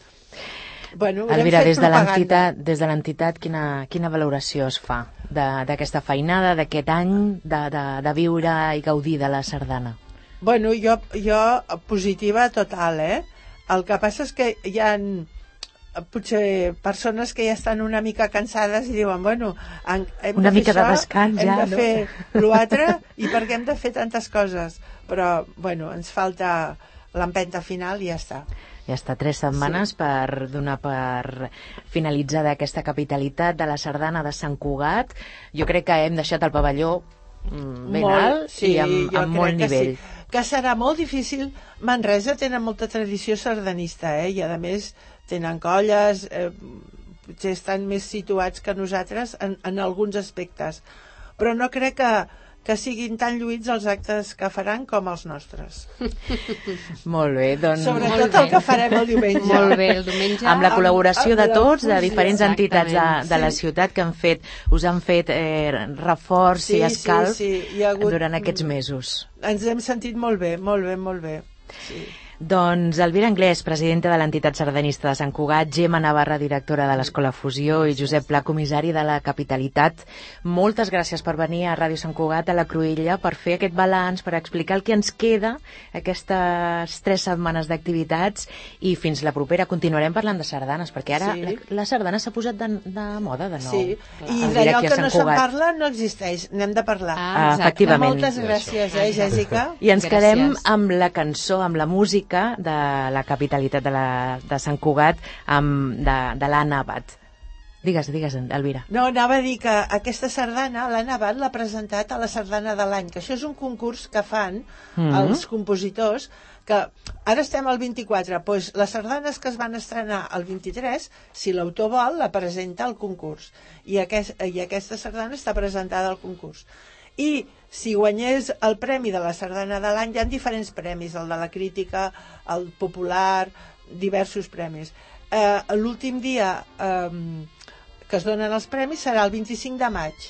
Bueno, Elvira, des de l'entitat, des de l'entitat quina, quina valoració es fa de- d'aquesta feinada, d'aquest any, de, de, de viure i gaudir de la sardana? Bueno, jo, jo positiva total, eh? El que passa és que hi ha potser persones que ja estan una mica cansades i diuen, bueno, en, hem Una de fer mica de això, descans hem ja, de no? fer l'altre i perquè hem de fer tantes coses. Però, bueno, ens falta l'empenta final i ja està. Ja està, tres setmanes sí. per donar per finalitzada aquesta capitalitat de la sardana de Sant Cugat. Jo crec que hem deixat el pavelló mm, ben alt sí, i amb, amb molt que nivell. Sí. Que serà molt difícil. Manresa tenen molta tradició sardanista, eh? I a més tenen colles, eh, potser estan més situats que nosaltres en, en alguns aspectes. Però no crec que, que siguin tan lluïts els actes que faran com els nostres. Molt bé, doncs... Sobretot Molt bé. el que farem el diumenge. Molt bé, el diumenge... amb la col·laboració amb de la tots, de diferents entitats de, de la ciutat que han fet, us han fet eh, reforç Sí, i sí, escalf sí, hi ha hagut- durant aquests mesos. Ens hem sentit molt bé, molt bé, molt bé. Sí. Doncs Elvira Anglès, presidenta de l'entitat sardanista de Sant Cugat, Gemma Navarra, directora de l'Escola Fusió i Josep Pla, comissari de la Capitalitat. Moltes gràcies per venir a Ràdio Sant Cugat, a la Cruïlla, per fer aquest balanç, per explicar el que ens queda, aquestes tres setmanes d'activitats i fins la propera continuarem parlant de sardanes, perquè ara Sí. la, la sardana s'ha posat de, de moda de nou. Sí, i d'allò que Sant no se'n parla no existeix, n'hem de parlar. Ah, Ah, exacte. efectivament. Moltes gràcies, eh, Jèssica? I ens Gràcies. quedem amb la cançó, amb la música de la capitalitat de, la, de Sant Cugat, amb, de, de l'Anna Abad. Digues, digues, Elvira. No, anava a dir que aquesta sardana, l'Anna Abad l'ha presentat a la sardana de l'any, que això és un concurs que fan Mhm. els compositors, que ara estem al 24, doncs les sardanes que es van estrenar al 23, si l'autor vol, la presenta al concurs. I, aquest, I aquesta sardana està presentada al concurs. I si guanyés el premi de la sardana de l'any, hi ha diferents premis, el de la crítica, el popular, diversos premis. Eh, L'últim dia... Eh, que es donen els premis serà el 25 de maig.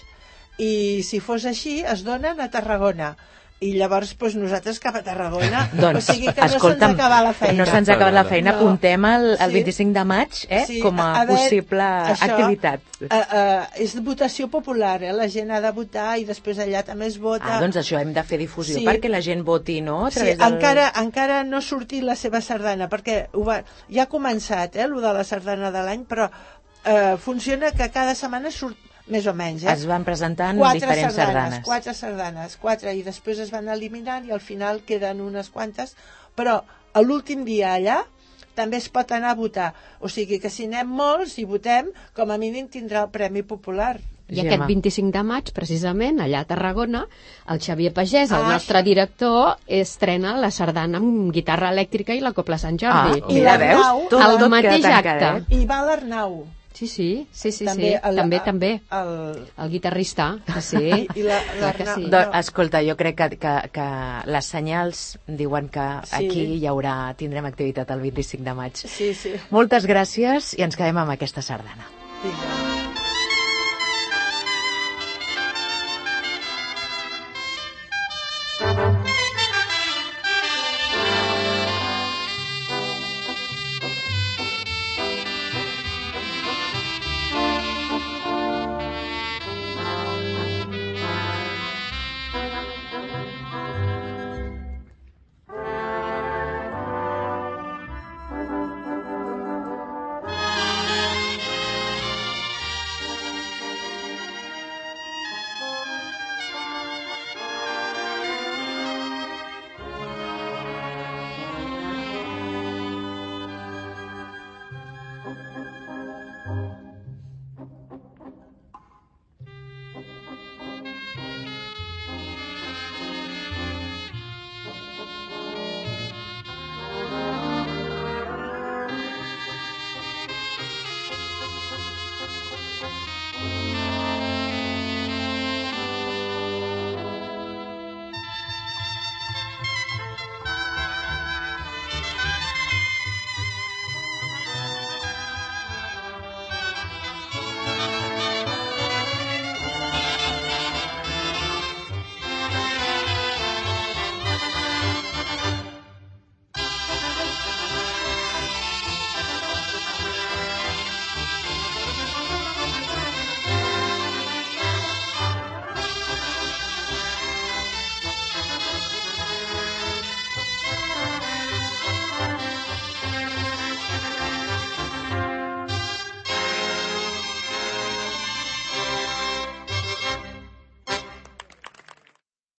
I si fos així, es donen a Tarragona i llavors doncs, nosaltres cap a Tarragona Doncs, o sigui que escolta'm, no se'ns acaba la feina No se'ns acaba la feina, No. apuntem el, el Sí. 25 de maig eh, Sí, com a, a veure, possible això, activitat. Uh, uh, és votació popular, eh? la gent ha de votar i després allà també es vota. Ah, doncs això hem de fer difusió Sí. perquè la gent voti, no? A Sí, del... encara, encara no ha sortit la seva sardana, perquè ho va, ja ha començat, eh, el de la sardana de l'any, però eh, funciona que cada setmana surt més o menys, eh? Es van presentant quatre diferents sardanes. sardanes, Quatre sardanes, quatre, i després es van eliminant i al final queden unes quantes, però a l'últim dia allà també es pot anar a votar. O sigui que si anem molts i votem, com a mínim tindrà el Premi Popular. I Gemma. aquest 25 de maig, precisament, allà a Tarragona, el Xavier Pagès, el Ah, nostre director, estrena la sardana amb guitarra elèctrica i la Copla Sant Ah, Jordi. I mira, l'Arnau, veus? Tot, el mateix acte. eh? I va l'Arnau. Sí, sí, sí, sí, també, sí. El, també, el, també. El, el guitarrista, que sí. I, i la, la, que sí. No, escolta, jo crec que, que, que les senyals diuen que sí. aquí hi haurà, tindrem activitat el 25 de maig. Sí, sí. Moltes gràcies i ens quedem amb aquesta sardana. Vinga. you.